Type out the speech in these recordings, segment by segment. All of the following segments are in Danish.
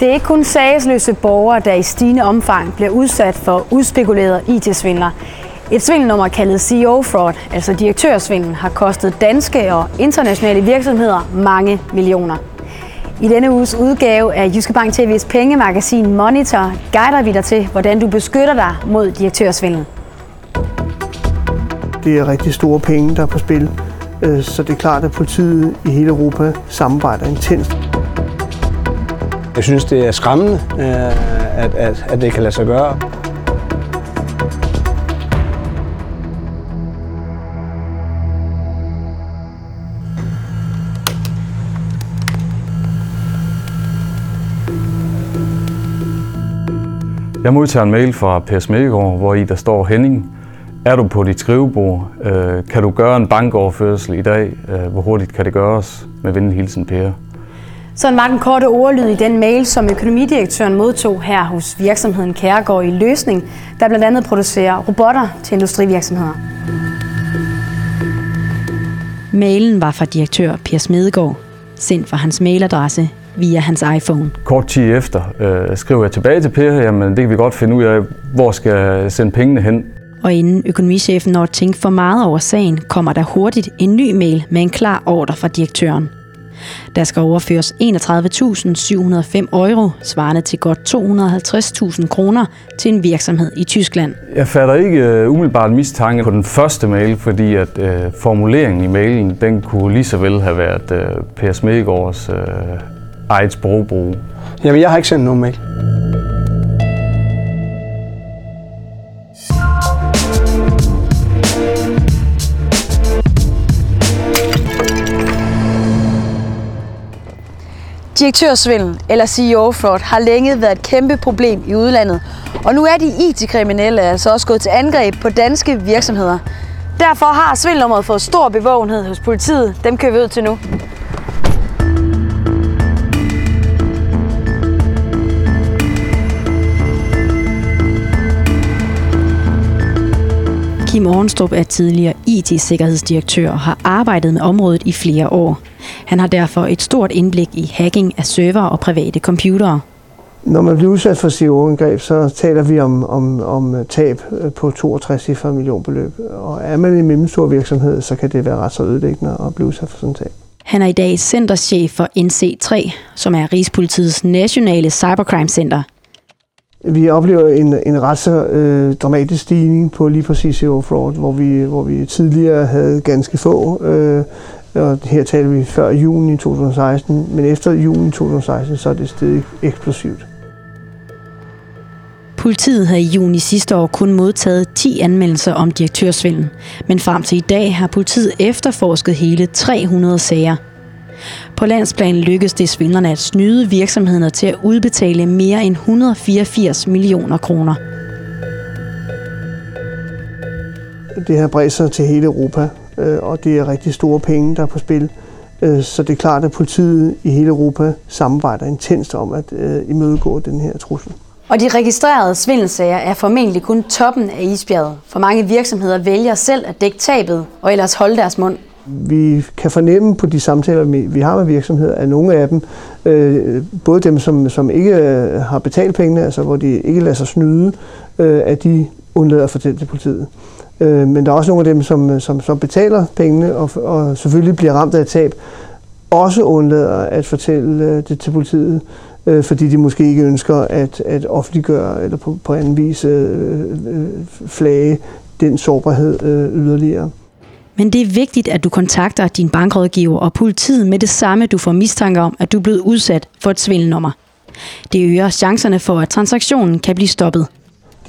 Det er ikke kun sagsløse borgere, der i stigende omfang bliver udsat for udspekulerede IT-svindler. Et svindelnummer kaldet CEO Fraud, altså direktørsvindel, har kostet danske og internationale virksomheder mange millioner. I denne uges udgave af Jyske Bank TV's pengemagasin Monitor guider vi dig til, hvordan du beskytter dig mod direktørsvindel. Det er rigtig store penge, der er på spil, øh, så det er klart, at politiet i hele Europa samarbejder intenst. Jeg synes, det er skræmmende, øh, at, at, at det kan lade sig gøre. Jeg modtager en mail fra Per Smedegaard, hvor i der står Henning. Er du på dit skrivebord? Øh, kan du gøre en bankoverførsel i dag? Øh, hvor hurtigt kan det gøres? Med venlig hilsen, Per. Sådan var den korte ordlyd i den mail, som økonomidirektøren modtog her hos virksomheden Kærgaard i Løsning, der blandt andet producerer robotter til industrivirksomheder. Mailen var fra direktør Per Smedegaard, sendt fra hans mailadresse via hans iPhone. Kort tid efter øh, skriver jeg tilbage til Per, jamen det kan vi godt finde ud af, hvor skal jeg sende pengene hen. Og inden økonomichefen når at tænke for meget over sagen, kommer der hurtigt en ny mail med en klar ordre fra direktøren. Der skal overføres 31.705 euro, svarende til godt 250.000 kroner, til en virksomhed i Tyskland. Jeg fatter ikke uh, umiddelbart mistanke på den første mail, fordi at uh, formuleringen i mailen, den kunne lige så vel have været uh, Per Smedegaards uh, eget sprogbrug. Jamen, jeg har ikke sendt nogen mail. Direktørsvindel eller CEO-fraud har længe været et kæmpe problem i udlandet, og nu er de IT-kriminelle altså også gået til angreb på danske virksomheder. Derfor har svindelnummeret fået stor bevågenhed hos politiet. Dem kører vi ud til nu. Kim Ornstrup er tidligere IT-sikkerhedsdirektør og har arbejdet med området i flere år. Han har derfor et stort indblik i hacking af server og private computere. Når man bliver udsat for CO-angreb, så taler vi om, om, om tab på 62 cifre millionbeløb. Og er man en mellemstor virksomhed, så kan det være ret så ødelæggende at blive udsat for sådan tab. Han er i dag centerchef for NC3, som er Rigspolitiets nationale cybercrime center. Vi oplever en, en ret så øh, dramatisk stigning på lige præcis CO fraud, hvor vi, hvor vi tidligere havde ganske få, øh, og her taler vi før juni 2016, men efter juni 2016, så er det stedet eksplosivt. Politiet havde i juni sidste år kun modtaget 10 anmeldelser om direktørsvindel, men frem til i dag har politiet efterforsket hele 300 sager – på landsplan lykkedes det svindlerne at snyde virksomhederne til at udbetale mere end 184 millioner kroner. Det har bredt sig til hele Europa, og det er rigtig store penge, der er på spil. Øh, så det er klart, at politiet i hele Europa samarbejder intenst om at øh, imødegå den her trussel. Og de registrerede svindelsager er formentlig kun toppen af isbjerget. For mange virksomheder vælger selv at dække tabet og ellers holde deres mund. Vi kan fornemme på de samtaler, vi har med virksomheder, at nogle af dem, øh, både dem, som, som ikke øh, har betalt pengene, altså hvor de ikke lader sig snyde, øh, at de undlader at fortælle til politiet. Øh, men der er også nogle af dem, som, som, som betaler pengene og, og selvfølgelig bliver ramt af et tab, også undlader at fortælle øh, det til politiet, øh, fordi de måske ikke ønsker at, at offentliggøre eller på, på anden vis øh, øh, flage den sårbarhed øh, yderligere. Men det er vigtigt, at du kontakter din bankrådgiver og politiet med det samme, du får mistanke om, at du er blevet udsat for et svindelnummer. Det øger chancerne for, at transaktionen kan blive stoppet.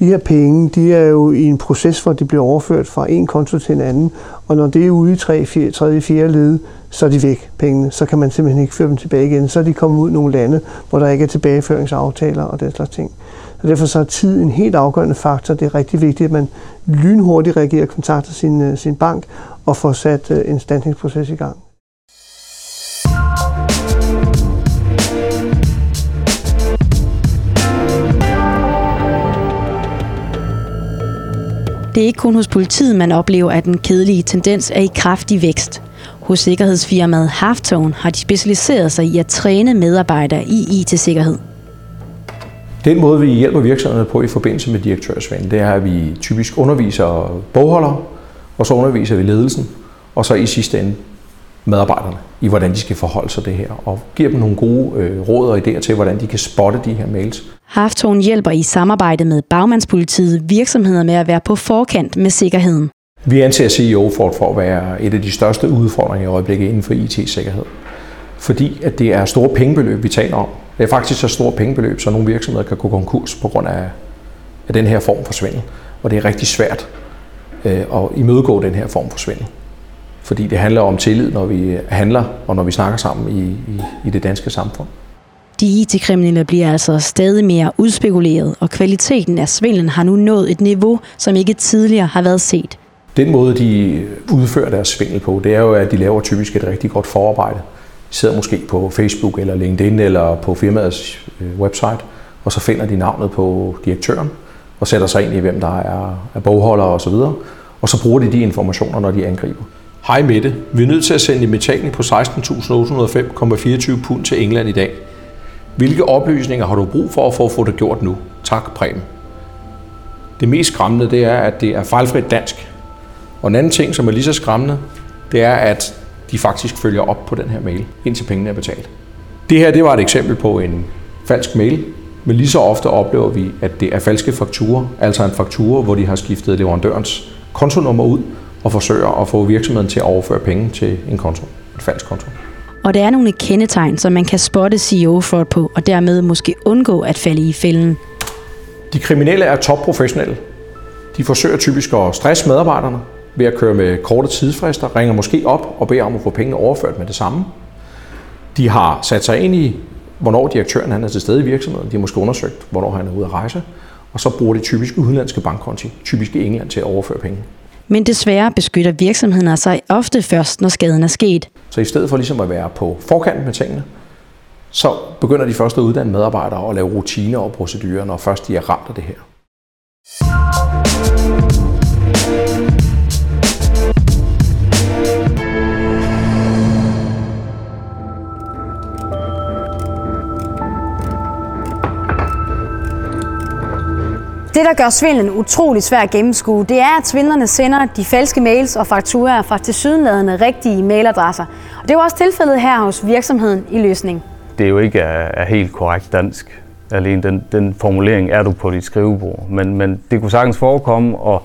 De her penge, de er jo i en proces, hvor de bliver overført fra en konto til en anden, og når det er ude i 3. 4, 3. 4. led, så er de væk, pengene. Så kan man simpelthen ikke føre dem tilbage igen. Så er de kommet ud i nogle lande, hvor der ikke er tilbageføringsaftaler og den slags ting. Så derfor så er tid en helt afgørende faktor. Det er rigtig vigtigt, at man lynhurtigt reagerer og kontakter sin, øh, sin bank og får sat øh, en standingsproces i gang. Det er ikke kun hos politiet, man oplever, at den kedelige tendens er i kraftig vækst. Hos sikkerhedsfirmaet Halftone har de specialiseret sig i at træne medarbejdere i IT-sikkerhed. Den måde, vi hjælper virksomhederne på i forbindelse med direktørsvand, det er, at vi typisk underviser bogholdere, og så underviser vi ledelsen, og så i sidste ende medarbejderne i, hvordan de skal forholde sig det her, og giver dem nogle gode øh, råd og idéer til, hvordan de kan spotte de her mails. Hafton hjælper i samarbejde med Bagmandspolitiet virksomheder med at være på forkant med sikkerheden. Vi anser CEO for, for at være et af de største udfordringer i øjeblikket inden for IT-sikkerhed. Fordi at det er store pengebeløb, vi taler om. Det er faktisk så store pengebeløb, så nogle virksomheder kan gå konkurs på grund af, af den her form for svindel. Og det er rigtig svært øh, at imødegå den her form for svindel. Fordi det handler om tillid, når vi handler og når vi snakker sammen i, i, i det danske samfund. De IT-kriminelle bliver altså stadig mere udspekuleret, og kvaliteten af svindlen har nu nået et niveau, som ikke tidligere har været set. Den måde, de udfører deres svindel på, det er jo, at de laver typisk et rigtig godt forarbejde. De sidder måske på Facebook eller LinkedIn eller på firmaets øh, website, og så finder de navnet på direktøren og sætter sig ind i, hvem der er, er bogholdere osv. Og så bruger de de informationer, når de angriber. Hej Mette, vi er nødt til at sende en betaling på 16.805,24 pund til England i dag. Hvilke oplysninger har du brug for at få, det gjort nu? Tak, Preben. Det mest skræmmende, det er, at det er fejlfrit dansk. Og en anden ting, som er lige så skræmmende, det er, at de faktisk følger op på den her mail, indtil pengene er betalt. Det her, det var et eksempel på en falsk mail, men lige så ofte oplever vi, at det er falske fakturer, altså en faktura, hvor de har skiftet leverandørens kontonummer ud, og forsøger at få virksomheden til at overføre penge til en konto, en falsk konto. Og der er nogle kendetegn, som man kan spotte CEO-fraud på, og dermed måske undgå at falde i fælden. De kriminelle er topprofessionelle. De forsøger typisk at stresse medarbejderne ved at køre med korte tidsfrister, ringer måske op og beder om at få pengene overført med det samme. De har sat sig ind i, hvornår direktøren han er til stede i virksomheden. De har måske undersøgt, hvornår han er ude at rejse. Og så bruger de typisk udenlandske bankkonti, typisk i England, til at overføre penge. Men desværre beskytter virksomhederne sig altså ofte først, når skaden er sket. Så i stedet for ligesom at være på forkant med tingene, så begynder de først at uddanne medarbejdere og lave rutiner og procedurer, når først de er ramt af det her. Det, der gør svindlen utrolig svær at gennemskue, det er, at svindlerne sender de falske mails og fakturaer fra tilsyneladende rigtige mailadresser. Og det er jo også tilfældet her hos virksomheden i løsning. Det er jo ikke er, er helt korrekt dansk. Alene den, den formulering er du på dit skrivebord. Men, men det kunne sagtens forekomme, og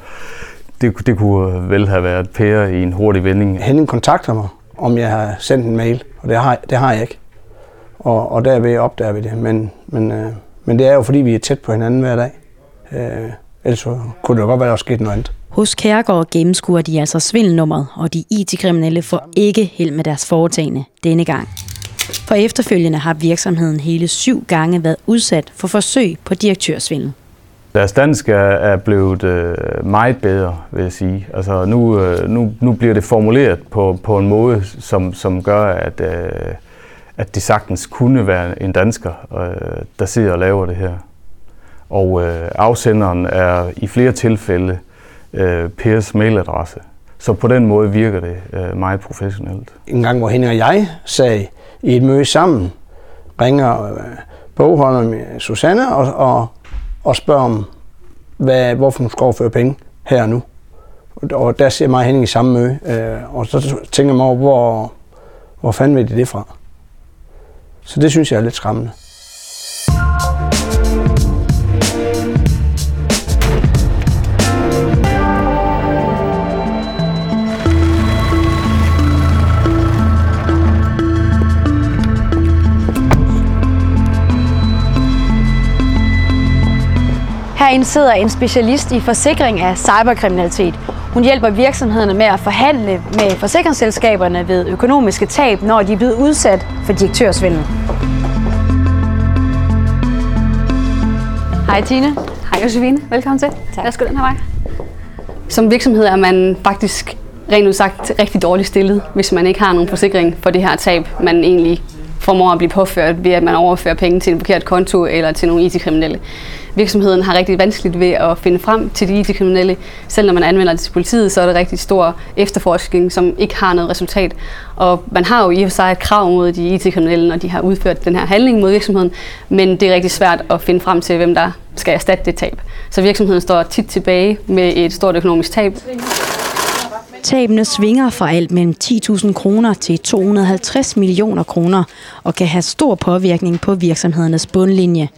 det, det kunne vel have været Per i en hurtig vending. Henning kontakter mig, om jeg har sendt en mail, og det har, det har jeg ikke. Og, og derved opdager vi det. Men, men, øh, men det er jo fordi, vi er tæt på hinanden hver dag. Øh, ellers kunne det godt være, at der skete noget andet. Hos Kærgaard gennemskuer de altså svindelnummeret, og de IT-kriminelle får ikke held med deres foretagende denne gang. For efterfølgende har virksomheden hele syv gange været udsat for forsøg på direktørsvindel. Deres dansk er, blevet øh, meget bedre, vil jeg sige. Altså nu, øh, nu, nu bliver det formuleret på, på en måde, som, som gør, at, øh, at det sagtens kunne være en dansker, der sidder og laver det her. Og øh, afsenderen er i flere tilfælde øh, Pers mailadresse. Så på den måde virker det øh, meget professionelt. En gang, hvor Henning og jeg sagde i et møde sammen, ringer øh, bogholderen øh, Susanne og, og, og spørger om, hvad, hvorfor hun skal overføre penge her og nu. Og der ser mig og Henning i samme møde, øh, og så tænker jeg mig over, hvor, hvor fanden ved de det fra? Så det synes jeg er lidt skræmmende. Herinde sidder en specialist i forsikring af cyberkriminalitet. Hun hjælper virksomhederne med at forhandle med forsikringsselskaberne ved økonomiske tab, når de er blevet udsat for direktørsvindel. Hej Tine. Hej Josefine. Velkommen til. Tak. Værsgo den her vej. Som virksomhed er man faktisk rent udsagt rigtig dårligt stillet, hvis man ikke har nogen forsikring for det her tab, man egentlig formår at blive påført ved, at man overfører penge til en forkert konto eller til nogle IT-kriminelle. Virksomheden har rigtig vanskeligt ved at finde frem til de IT-kriminelle. Selv når man anvender det til politiet, så er det rigtig stor efterforskning, som ikke har noget resultat. Og man har jo i og for sig et krav mod de IT-kriminelle, når de har udført den her handling mod virksomheden, men det er rigtig svært at finde frem til, hvem der skal erstatte det tab. Så virksomheden står tit tilbage med et stort økonomisk tab. Tabene svinger fra alt mellem 10.000 kroner til 250 millioner kroner og kan have stor påvirkning på virksomhedernes bundlinje.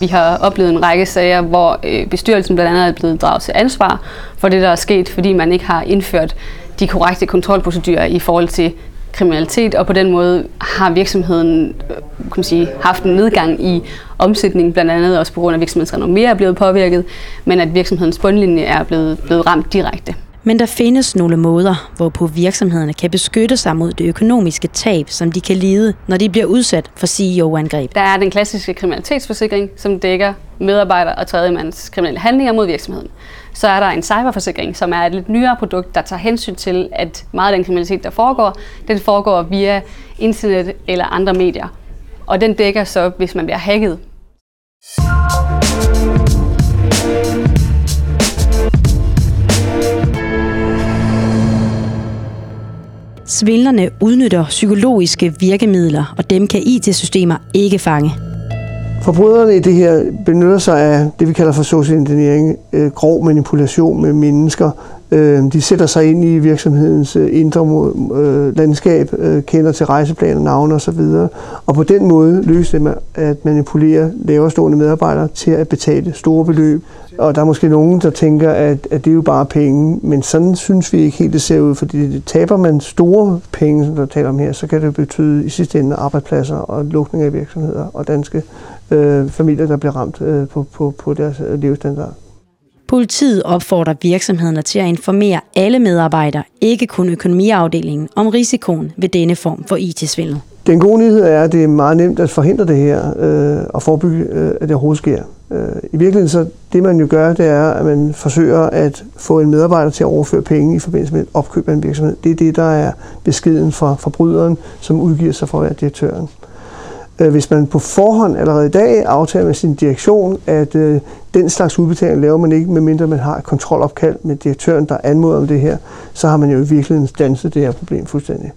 Vi har oplevet en række sager, hvor øh, bestyrelsen blandt andet er blevet draget til ansvar for det, der er sket, fordi man ikke har indført de korrekte kontrolprocedurer i forhold til kriminalitet, og på den måde har virksomheden øh, kan man sige, haft en nedgang i omsætning, blandt andet også på grund af, at virksomhedens renommé er blevet påvirket, men at virksomhedens bundlinje er blevet, blevet ramt direkte. Men der findes nogle måder, hvorpå virksomhederne kan beskytte sig mod det økonomiske tab, som de kan lide, når de bliver udsat for CEO-angreb. Der er den klassiske kriminalitetsforsikring, som dækker medarbejder- og tredjemands kriminelle handlinger mod virksomheden. Så er der en cyberforsikring, som er et lidt nyere produkt, der tager hensyn til, at meget af den kriminalitet, der foregår, den foregår via internet eller andre medier. Og den dækker så, hvis man bliver hacket. Svindlerne udnytter psykologiske virkemidler, og dem kan IT-systemer ikke fange. Forbryderne i det her benytter sig af det, vi kalder for social engineering, øh, grov manipulation med mennesker. Øh, de sætter sig ind i virksomhedens øh, indre øh, landskab, øh, kender til rejseplaner, navne osv. Og på den måde lykkes det at manipulere laverstående medarbejdere til at betale store beløb. Og der er måske nogen, der tænker, at, at det er jo bare penge, men sådan synes vi ikke helt, det ser ud, fordi det taber man store penge, som der taler om her, så kan det betyde i sidste ende arbejdspladser og lukning af virksomheder og danske øh, familier, der bliver ramt øh, på, på, på deres levestandard. Politiet opfordrer virksomhederne til at informere alle medarbejdere, ikke kun økonomiafdelingen, om risikoen ved denne form for IT-svindel. Den gode nyhed er, at det er meget nemt at forhindre det her øh, og forebygge, øh, at det overhovedet sker. Øh, I virkeligheden så det man jo gør, det er, at man forsøger at få en medarbejder til at overføre penge i forbindelse med et opkøb af en virksomhed. Det er det, der er beskeden fra forbryderen, som udgiver sig for at være direktøren. Øh, hvis man på forhånd allerede i dag aftaler med sin direktion, at øh, den slags udbetaling laver man ikke, medmindre man har et kontrolopkald med direktøren, der anmoder om det her, så har man jo i virkeligheden stanset det her problem fuldstændig.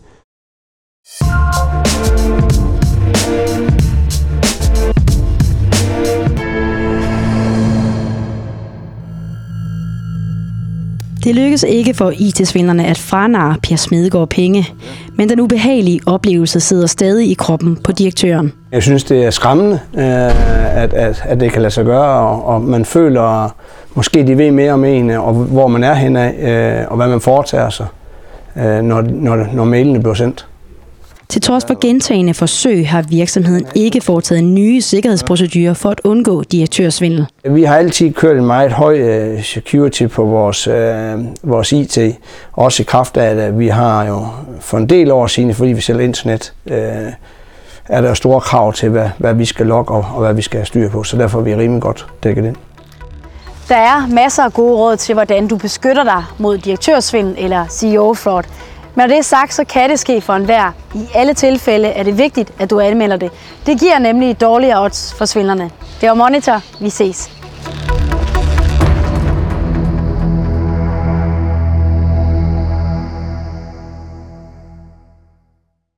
Det lykkedes ikke for IT-svindlerne at franare Per Smedegaard penge, men den ubehagelige oplevelse sidder stadig i kroppen på direktøren. Jeg synes, det er skræmmende, øh, at, at, at det kan lade sig gøre, og, og man føler, måske de ved mere om en, øh, og hvor man er henne, øh, og hvad man foretager sig, når, når, når mailene bliver sendt. Til trods for gentagende forsøg har virksomheden ikke foretaget nye sikkerhedsprocedurer for at undgå direktørsvindel. Vi har altid kørt en meget høj uh, security på vores, uh, vores IT, også i kraft af, at vi har jo for en del år siden, fordi vi sælger internet, uh, er der store krav til, hvad, hvad vi skal logge og, og hvad vi skal have styr på, så derfor er vi rimelig godt dækket ind. Der er masser af gode råd til, hvordan du beskytter dig mod direktørsvindel eller CEO-fraud. Men når det er sagt, så kan det ske for enhver. I alle tilfælde er det vigtigt, at du anmelder det. Det giver nemlig dårligere odds for svindlerne. Det var Monitor. Vi ses.